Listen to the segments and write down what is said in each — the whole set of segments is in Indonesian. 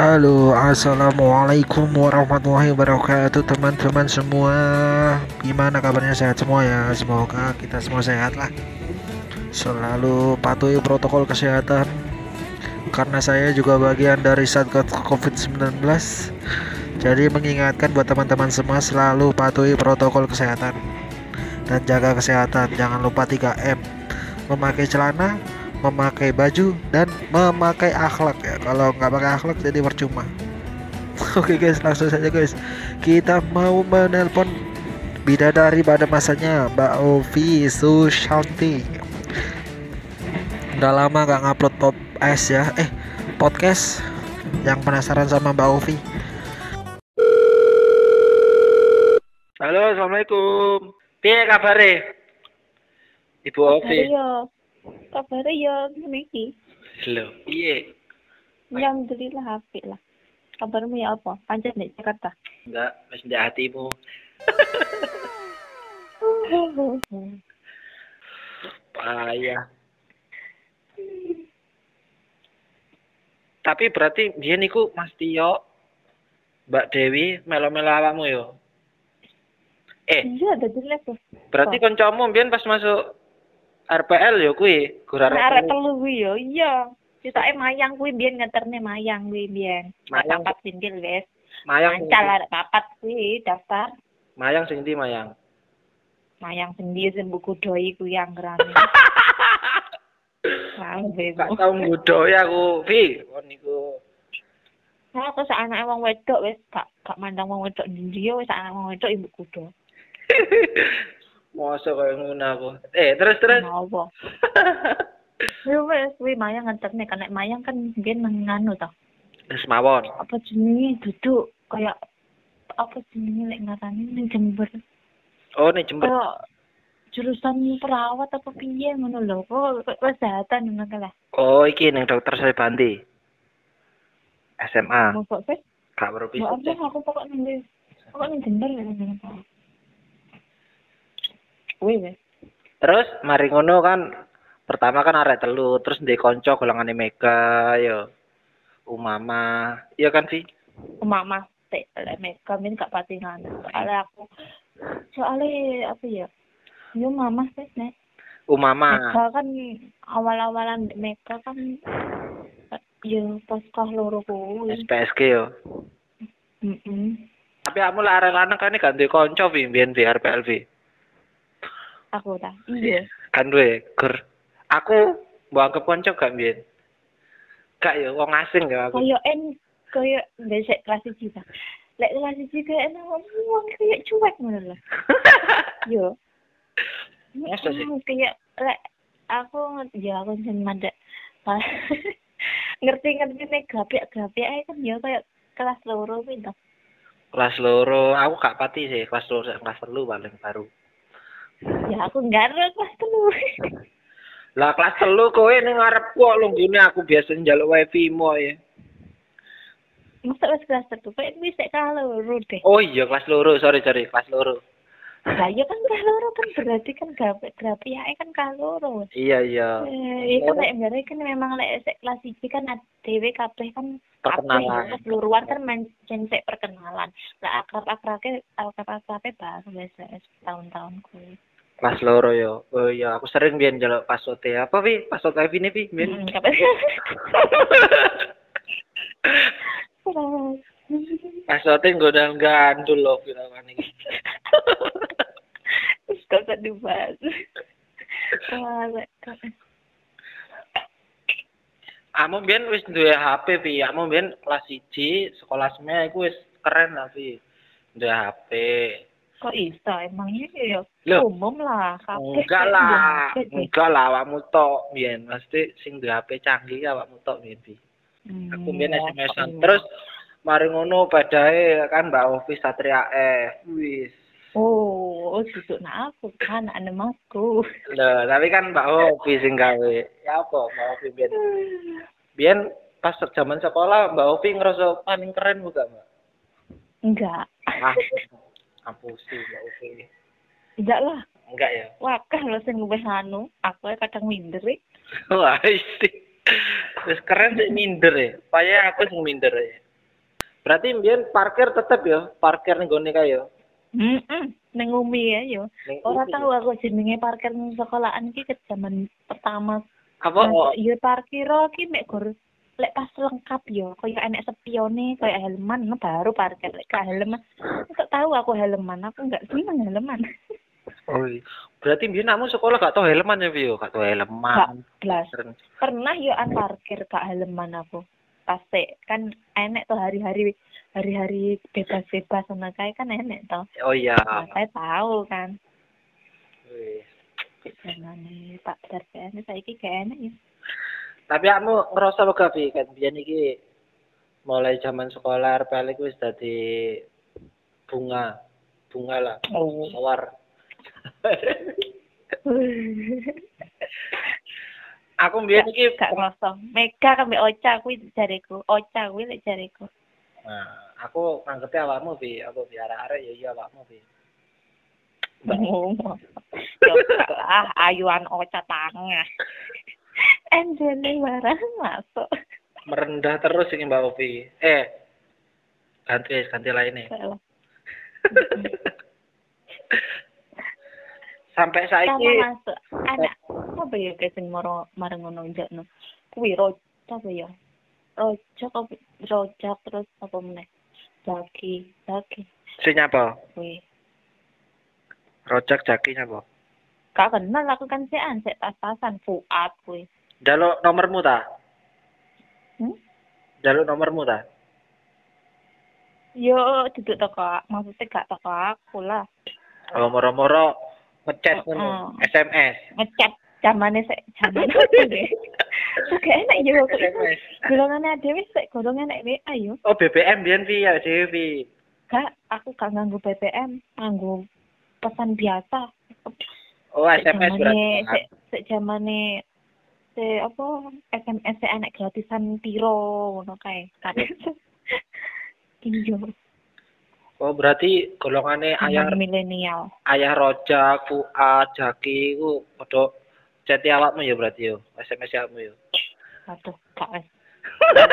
Halo, assalamualaikum warahmatullahi wabarakatuh, teman-teman semua. Gimana kabarnya? Sehat semua ya? Semoga kita semua sehat lah. Selalu patuhi protokol kesehatan, karena saya juga bagian dari Satgas COVID-19. Jadi mengingatkan buat teman-teman semua selalu patuhi protokol kesehatan dan jaga kesehatan. Jangan lupa 3M. Memakai celana, memakai baju dan memakai akhlak ya. Kalau nggak pakai akhlak jadi percuma. Oke guys, langsung saja guys. Kita mau menelpon bidadari pada masanya Mbak Ovi Sushanti. Udah lama gak ngupload pop es ya. Eh, podcast yang penasaran sama Mbak Ovi. Halo, assalamualaikum. Piye kabare? Ibu Ovi. Yo, kabare yo ngene iki. Lho, piye? Alhamdulillah apik lah. Kabarmu ya apa? Pancen di Jakarta. Enggak, wis ndek hatimu. Payah. Tapi berarti biyen niku Mas Tio, Mbak Dewi melo-melo awakmu yo. Eh, Iya, ada level. berarti kancamu biyen pas masuk RPL yo kuwi, gur arek arek telu kuwi yo. Iya. Citake mayang kuwi biyen ngeterne mayang kuwi biyen. Mayang. papat pinggir wis. Mayang. Mancal arek papat kuwi daftar. Mayang sing ndi Mayang? Mayang sendiri sing buku doi kuwi. Sampai Gak tau nggodhoki aku, Vi. Kon niku Nah, aku sak anake wong wedok wis gak gak mandang wong wedok ndi wis anak wong wedok ibu kudo. Masa kaya ngono aku. Eh, terus terus. Apa? Yo wis kuwi mayang ngeterne kan nek mayang kan biyen nganu to. Wis mawon. Apa jenenge duduk kayak apa jenenge lek ngarani ning Jember. Oh, nih jember. Kayak jurusan perawat apa piye ngono lho. Kok kesehatan ngono kae lah. Oh, iki ning dokter Sribanti. SMA. Mosok Mbak pisah. Abang aku pokok ning pokok ning Jember. Kuwi wis. Terus mari ngono kan pertama kan arek telu, terus ndek kanca golongane Mega ya. Umama, iya kan Vi? mama teh mereka min gak pati nganu soalnya aku soalnya apa ya yo mama sih nek Umama. mereka kan awal-awalan mereka kan yo pasca loro kuwi SPSG yo. mm Tapi kamu lah arek lanang kan gak duwe kanca Vi, mbiyen Vi RPL Vi. Aku ta iya Kan duwe gur. Aku mbok anggap kanca gak mbiyen. Gak yo wong asing ya aku. koyo en koyo besek kelas iki ta lek kelas iki kayak enak wong kayak cuek ngono lho yo Masa sih? Kayak lek aku ya aku sing mandek ngerti ngerti nek grafik grafik ae kan ya kayak kelas loro to Kelas loro, aku gak pati sih kelas loro kelas telu paling baru. Ya aku enggak ada kelas telu Lah kelas telu kowe ning ngarep kok lunggune aku biasa njaluk wifi mo ya. masa wis kelas telu kayak wis sik kelas loro deh Oh iya kelas loro, sorry sorry kelas loro. lah ya kan kelas loro kan berarti kan grafik grafik ae kan kelas loro Iya iya. Eh, iya kan lek mbare kan memang lek sik kelas iki kan dhewe kabeh kan Perkenalan. kabeh keseluruhan kan mencen sik perkenalan lah akrab akrabnya akrab akrabnya baru wis wis tahun-tahun kuwi Kelas loro yo. Oh iya, aku sering biyen njaluk password apa Vi? Password wifi ini Vi? Biyen. Hmm, kabeh. Password nggodang gandul loh kira iki. Terus gak usah dibahas. Kamu biyen wis duwe HP Vi. Kamu biyen kelas 1 sekolah semua iku wis keren lah Vi. Duwe HP. Kok iso emangnya ya umum lah kabeh Enggak kayak lah, deh. enggak lah awakmu tok biyen. Mesti sing duwe HP canggih awakmu tok biyen Vi. Hmm, Aku biyen ya, SMS-an. iya. Terus mari ngono padae kan Mbak Ovi Satria F. Wis. oh oh duduk nak aku kan anak masku Loh, tapi kan Mbak Ovi sing gawe. Ya apa Mbak Ovi biyen? Biyen pas zaman sekolah Mbak Ovi ngerasa paling keren bukan Mbak? enggak Ah, ampusi Mbak Ovi. enggak lah Enggak ya? wakah lo sing wis anu aku ae kadang minder eh. Wah, isi. Wis keren sih minder ya. Paya aku sing minder ya. Berarti mbiyen parkir tetep ya, parkir ning gone kae ya. Heeh, ning umi ya yo. Ning Ora umi. tahu aku jenenge parkir ning sekolahan ki ke zaman pertama. Apa Iya parkir ki mek gor lek pas lengkap yo, kaya enek sepione, kaya helman no, baru parkir lek gak helman. Tak tahu aku helman, aku enggak seneng helman. oh iya. Berarti mbiyen kamu sekolah gak tau helman ya, Vio? Gak tau Gak helman. blas. Keren. Pernah yo an parkir gak helman aku. Pasti kan enek tuh hari-hari hari-hari bebas-bebas sama kayak kan enek toh. Oh iya. Nah, saya tahu kan. Wih. Jangan Pak Darpen saiki gak enak ya. Tapi kamu ngerasa apa Vi? Kan biyen iki mulai zaman sekolah RPL iku wis dadi bunga. Bunga lah. Oh. Mawar. Aku mbiyen iki gak ngerasa. Mega mbek Ocha kuwi jariku. Ocha kuwi lek jariku. Nah, aku nganggepe awakmu, Vi. Aku bi arek-arek ya iya awakmu, Vi. Yo lah ayuan Ocha tangah. Enjene barang masuk. Merendah terus ini Mbak Ovi. Eh, ganti ganti lainnya. Sampai saiki masuk. Anak apa ya guys sing maro marang ngono njakno. Kuwi rojo apa ya? Rojo apa rojak terus apa meneh? Daki, daki. si nyapa? Kuwi. Rojak jaki nyapa? Gak kenal aku kan sik an sik tas-tasan Fuad kuwi. Jaluk nomormu ta? Hmm? Jaluk nomormu ta? Yo duduk toko, maksudnya gak toko aku lah. Oh, moro-moro ngechat Heeh. ngono, SMS. Ngechat zamane sik zamane apa deh. Gak enak yo. SMS. Golongane dhewe sik golongan enek WA yo. Oh, BBM biyen ya dhewe Vi. Gak, aku gak nganggo BBM, nganggo pesan biasa. Oh, SMS berarti. Sik zamane sik apa SMS sik enek gratisan piro ngono kae. Kan. Iya, Oh, berarti golongane ayah milenial. ayah rojak, fuad, jaki iku padha chat awakmu ya berarti yo, SMS awakmu yo. Aduh, gak wes.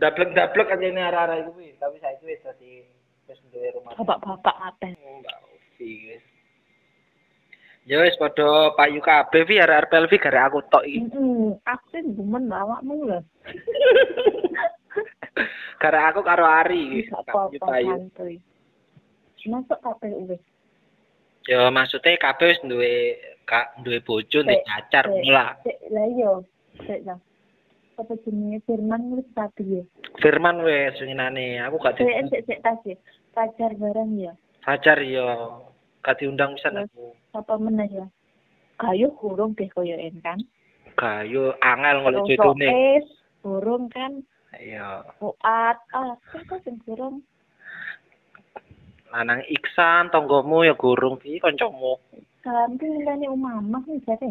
Dablek-dablek aja ini arah-arah itu tapi saya itu wis dadi wis duwe rumah. Bapak-bapak apa? Oh, Ovi wis. Ya wis padha payu kabeh Vi arek RPL Vi gara aku tok iki. Heeh, aku sih demen awakmu lho. Gara aku karo Ari Gak payu. Masuk KPU wis. Ya maksudnya kabeh wis duwe kak duwe bojo Sik, pacar sik. lah. Yo, sik lah. Apa jenenge Firman wis tadi ya. Firman wis nginane, aku gak Sik sik sik ya. Pacar bareng ya. pacar yo. Gak diundang pisan Terus? aku. Apa meneh ya? Kayu kurung deh koyo kan. Gayo angel Terus jodone. es burung kan. Iya. Fuad, ah, kok sing burung. Lanang Iksan, tonggomu ya gurung Vi kancamu. Ganti nilai umamah nih jare.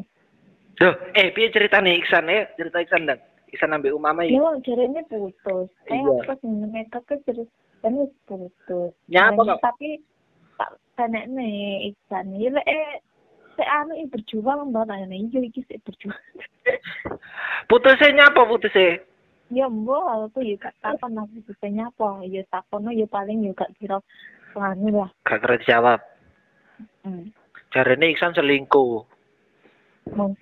Duh, eh piye ceritane Iksan eh? Cerita Iksan dan Iksan ambek Umama ya. Yo jarene putus. Kayak Iya. apa sing ke terus kan wis putus. Nyapa kok? Tapi tak kanekne Iksan iki lek eh sik anu berjuang mbak ana iya iki sik berjuang. Putusnya nyapa putusnya? ya mbok aku ya gak takon aku bisa nyapa ya takono ya paling ya gak kira anu lah. Gak kira dijawab. Hmm. Jarene Iksan selingkuh. Mau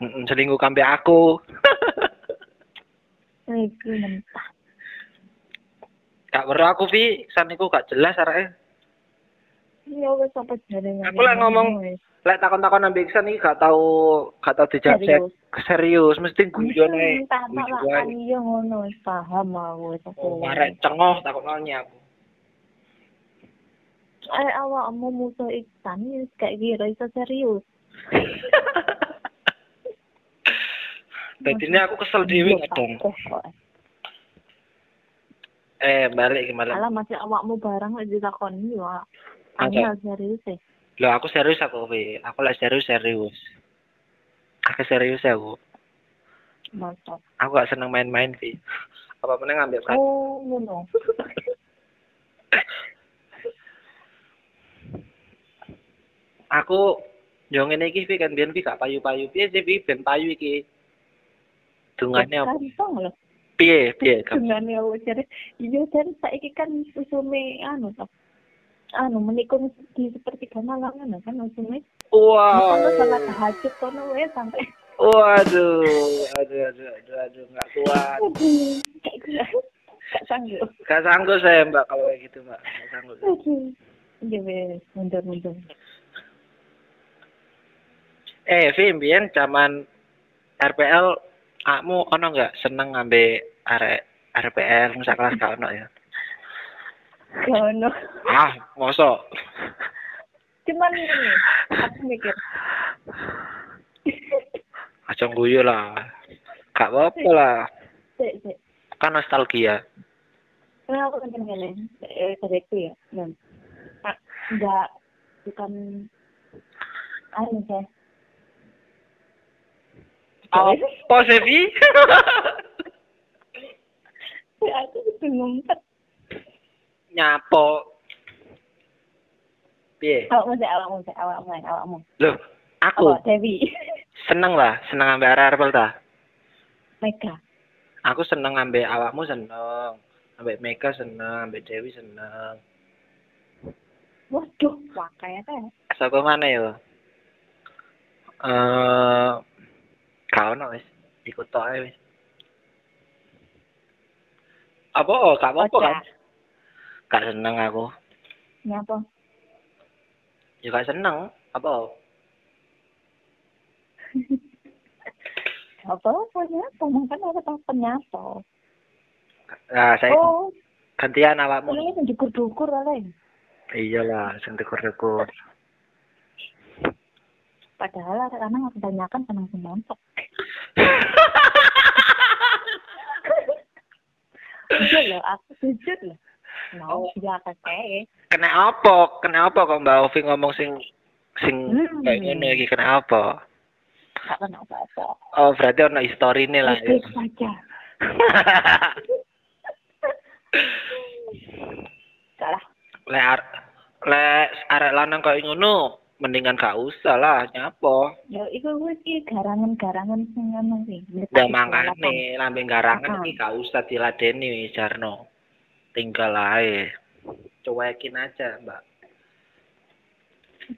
selingkuh kambe aku. iki mentah. Gak perlu aku Vi, Iksan iku gak jelas areke. Ya wis jarene. Aku lek ngomong- Lek takon-takon ambek Iksan iki gak tau gak tau dijawab Serius. serius, mesti guyon ae. Iya ngono wis paham aku wis Oh, aku. marek cengoh takon aku. Eh awakmu musuh Iksan ya gak kira iso serius. Ini aku kesel dhewe Iya, kadang. Kok. Eh, balik iki malam. Alah masih awakmu barang lek ditakoni yo. Angel serius e. Loh, aku serius aku, Vi. Aku lek serius serius. Aku serius ya, aku. Mantap. Aku gak seneng main-main, Vi. Apa meneh ngambil perhatian. Oh, ngono. Aku yo ngene iki kan biyen Vi gak payu-payu. Piye sih Vi ben payu iki? Dungane apa? Kantong lho. Piye, piye? Dungane apa jare? Iya jare saiki kan usume anu to. Anu menikung di sepertiga malam kan kan usume. Wow. Kono salat tahajud kono wae sampai Waduh, aduh, aduh, aduh, aduh, nggak kuat. aduh, kayak gue gak sanggup. Gak sanggup saya mbak kalau kayak gitu mbak. Gak sanggup. Iya wes, mundur-mundur. Eh, Vim, biyen zaman RPL, kamu ono nggak seneng ngambil arek RPL nggak kelas ono ya? Kono. Ah, mosok. Cuman ini, aku mikir. Aja guyu lah. Gak apa-apa lah. Sik, sik. Kan nostalgia. Kenapa kan gini? Eh, ya. Dan, ah, enggak, bukan, anu saya. Apa sih? Ya, aku bisa ngumpet. Nyapo. Piye? Awakmu sih, awakmu sih, awakmu, awakmu. Loh, aku Dewi. seneng lah, seneng arek RPL ta. Mega. Aku seneng ngambil awakmu seneng. Ambek Mega seneng, ambek Dewi seneng. Waduh, wakai teh. Saka mana ya? Eh, kau ono wis, ikut ae wis. Apa? Oh, gak apa-apa kan? Gak seneng aku. Nyapa? Ya gak seneng. Apa? Apa apa nyapa? Mungkin ada tahu penyapa. Nah, saya Oh, gantian awakmu. ini yang dukur-dukur oleh. Iyalah, sing tekur-tekur. Padahal anak-anak kebanyakan senang semontok. Jujur loh, aku jujur loh. Mau Oh. ya. Kena apa? Kena apa kok Mbak Ovi ngomong sing sing Hmm. kayak ngono iki kena apa? Gak kena apa-apa. Oh, berarti ono historine lah ya. Saja. Salah. Lek ar- lek arek lanang kayak ngono, mendingan gak usah lah nyapo. Ya, itu gue sih garangan-garangan sing ngono sih. Ya mangane lambe garangan iki gak usah diladeni Jarno. Tinggal ae. Cuekin aja, Mbak.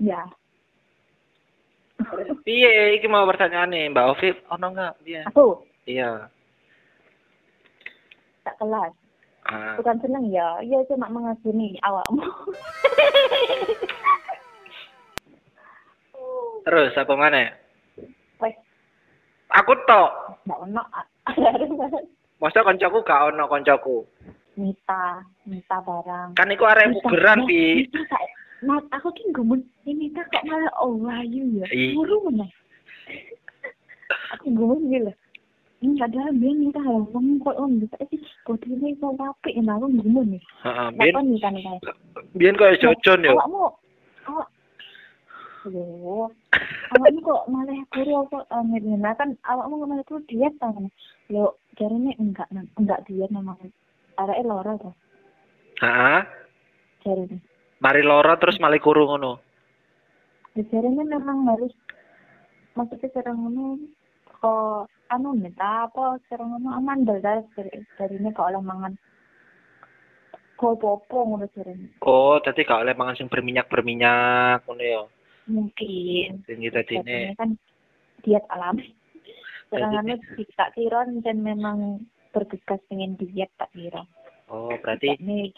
Ya. Piye iki mau pertanyaan nih, Mbak Ovi ono enggak dia? Aku Iya. tak kelas. Ah. Bukan seneng ya, ya cuma mengagumi awakmu. Terus apa mana? Wes, Aku tok. gak ono. Masa koncoku gak ono koncoku. Mita, Mita barang. Kan iku arek bugeran kayak, Mas, aku ki gumun, ini Mita kok malah oh ayu ya. Ih. Muru mana? aku gumun gitu. Ini padahal dia Mita hal ngomong kok om bisa sih kok ini mau rapi ya aku gumun nih. Heeh, biyen nih kan kayak? biyen koyo jocon yo. Awak, Loh, awakmu kok malah kuru apa Mirna kan awakmu malah kuru diet kan? Lo jarine enggak enggak diet memang. Areke loro to Heeh. jarine. Mari loro terus malih kuru ngono. Ya, jarine memang harus maksudnya cara ngono kok anu nih apa cara ngono amandel dari dari ini kok oleh mangan kok popo ngono jarine. Oh, dadi gak oleh mangan sing berminyak-berminyak ngono ya. Mungkin. Sing dadine Biasanya kan diet alami. Serangannya tak kira dan memang bergegas pengen diet tak kira. Oh, berarti Ini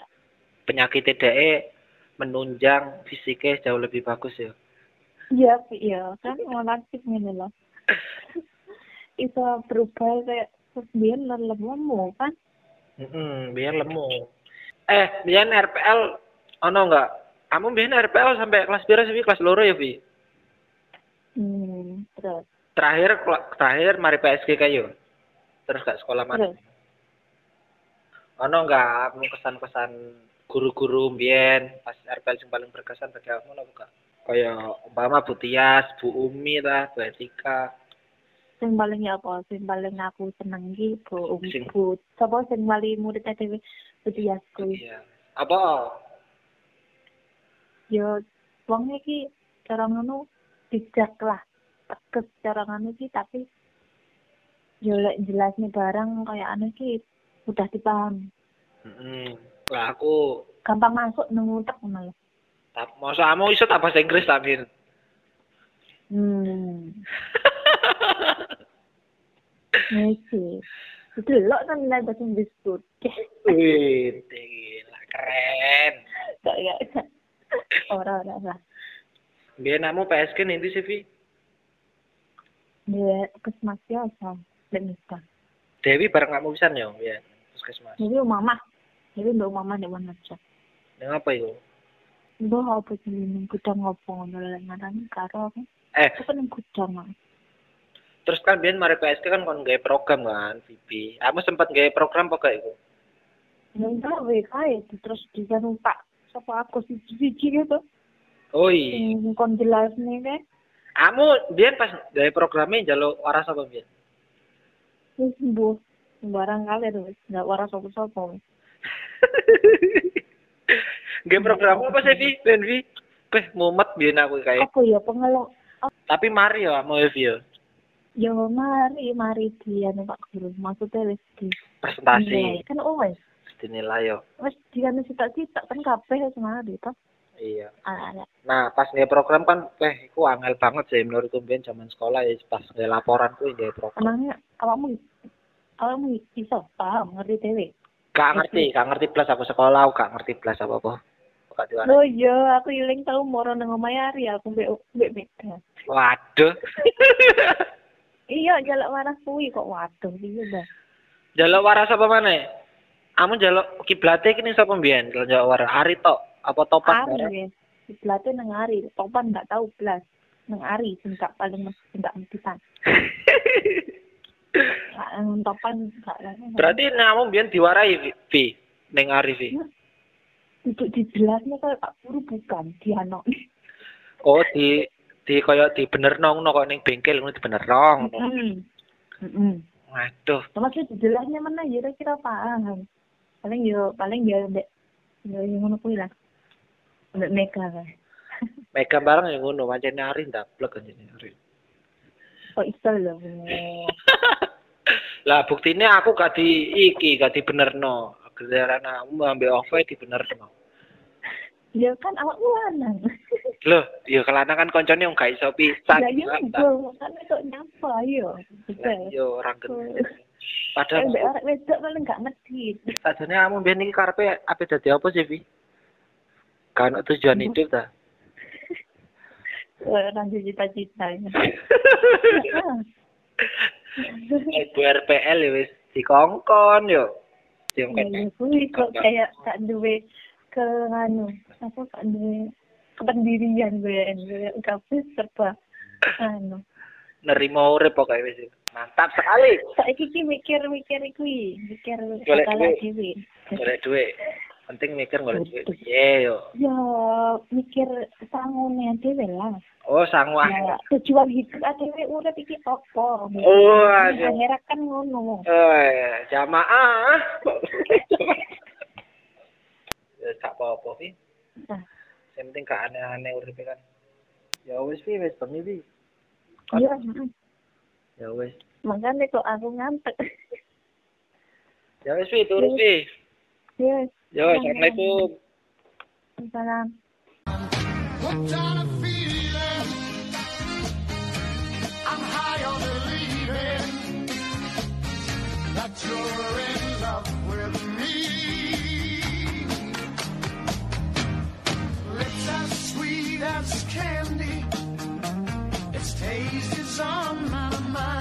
penyakit TDE menunjang fisiknya jauh lebih bagus ya. iya iya kan relatif ini loh. Bisa berubah kayak biar lemu kan. Heeh, biar lemu. Eh, biyen RPL ono enggak? Kamu biyen RPL sampai kelas pira sih? Kelas loro ya, Vi? Hmm, terus Terakhir terakhir mari PSG kayu. Terus gak sekolah mana? terus Ono enggak kamu kesan-kesan guru-guru biyen pas RPL yang paling berkesan bagi kamu apa enggak? Kayak umpama Bu Tias, Bu Umi lah, Bu Etika. sing paling ya apa sing paling aku seneng ki bu Sing- bu sapa sing paling murid dhewe Budiasku Iya. Apa? ya wong iki cara ngono bijak lah tegas cara ngono iki tapi yo lek jelas nih barang kayak anu ki udah dipaham Heeh. Lah aku gampang masuk nang utek malah tak masa kamu iso tak bahasa Inggris tak Min? hmm Nisi. Itu lo kan nilai bahasa Inggris tuh. Wih, gila keren. Gak, gak, gak. Orang, orang lah. Biar namu PSG nanti sih, Vi. Dia kesmas biasa. Nikah. Dewi bareng kamu bisa ya, ya. Puskesmas. Jadi mama. Jadi mbak mama di mana aja. Yang apa itu? Mbak apa sih ini gudang ngopo ngono ngarani karo. Eh, Itu kan gudang. terus kan biar mari PSG kan kon gaya program kan, Vivi. Kamu sempat gaya program apa kayak itu? Yang gawe kae terus dia numpak sapa aku si siji gitu. Oh iya. Kon jelas nih kan. Kamu biar pas gaya programnya jalur waras apa biar? Wis sembuh. Sembarang kali tuh, nggak waras sapa-sapa. Gaya program apa sih, Vi? Ben, Vi? Peh, mumet biar aku kayak. Apa ya pengelok Tapi mari ya, mau Vi ya. Ya mari, mari dia nih Pak Guru. Maksudnya wis di Presentasi. nilai. Kan oh wis, Dinilai yo. wis dia nih cita-cita kan kabeh wis mari toh. Iya. Ah, ya. Nah, pas nggak program kan, eh, aku angel banget sih menurutku biar zaman sekolah ya pas nggak laporan tuh nggak program. Emangnya awakmu awakmu bisa paham ngerti dewe. Gak ngerti, gak ngerti plus aku sekolah, aku gak ngerti plus apa apa. Oh iya, aku iling tau moro nang omahe Ari aku mbek mbek Mega. Waduh, Iya, jalak waras kuwi kok waduh iya dah. jaluk waras apa mana? Kamu jaluk kiblate kini siapa mbiyen? Jaluk waras Ari tok apa topan? Ari wis. Sebelate nang Ari, topan nggak tahu blas. Nang Ari sing gak paling mesti sing gak mentitan. Nang topan gak Berarti kamu mbiyen diwarai Vi. Ning Ari Vi. untuk dijelasnya kayak Pak Guru bukan Diano. Oh, di di koyo di bener nong kok ning bengkel ngono di bener nong. Heeh. Heeh. Waduh, Maksudnya dijelasnya mana ya kira paham. Paling yo paling yo ndek yo yang ngono kuwi lah. Ndek mega kan. mega bareng yang ngono, pancen Ari ndablek kan jenenge Ari. Kok iso lho. Lah buktinya aku gak di iki, gak di benerno. Giliran kamu ambil OV di benerno. Ya kan awakmu lanang. Loh, ya kelana kan koncone yang gak iso pisan. Ya yo kan kok nyapa yo. Betul. Yo orang gendeng. Eh, Padahal mbek arek wedok paling gak medhit. sajane kamu biyen iki karepe apa dadi apa sih, Vi? Kan tujuan hidup ta? Lanjut cita-cita. ya. Ibu RPL ya wis dikongkon yo. Diongkon. Ya kuwi kok kayak gak duwe ke anu, apa gak duwe kependirian gue gue gak bisa serba anu. Nerima urip pokoke wis. Mantap sekali. Saiki ki mikir-mikir kuwi, mikir bakal duit. dhewe. Golek duit. Penting mikir golek duit. Iya yo. Ya mikir sangune dhewe lah. Oh, sangu Ya tujuan hidup dhewe urip iki apa? Oh, aduh. akhirat kan ngono. Eh, jamaah. Ya gak apa-apa, Vi. Nah, Yang penting gak aneh-aneh uripe kan. Ya wis, Vi, wis bengi, Vi. iya. Ya wis. makanya kok aku ngantuk. Ya wis, Vi, turun, Vi. Yes. Ya, Assalamualaikum. Waalaikumsalam. Candy, its taste is on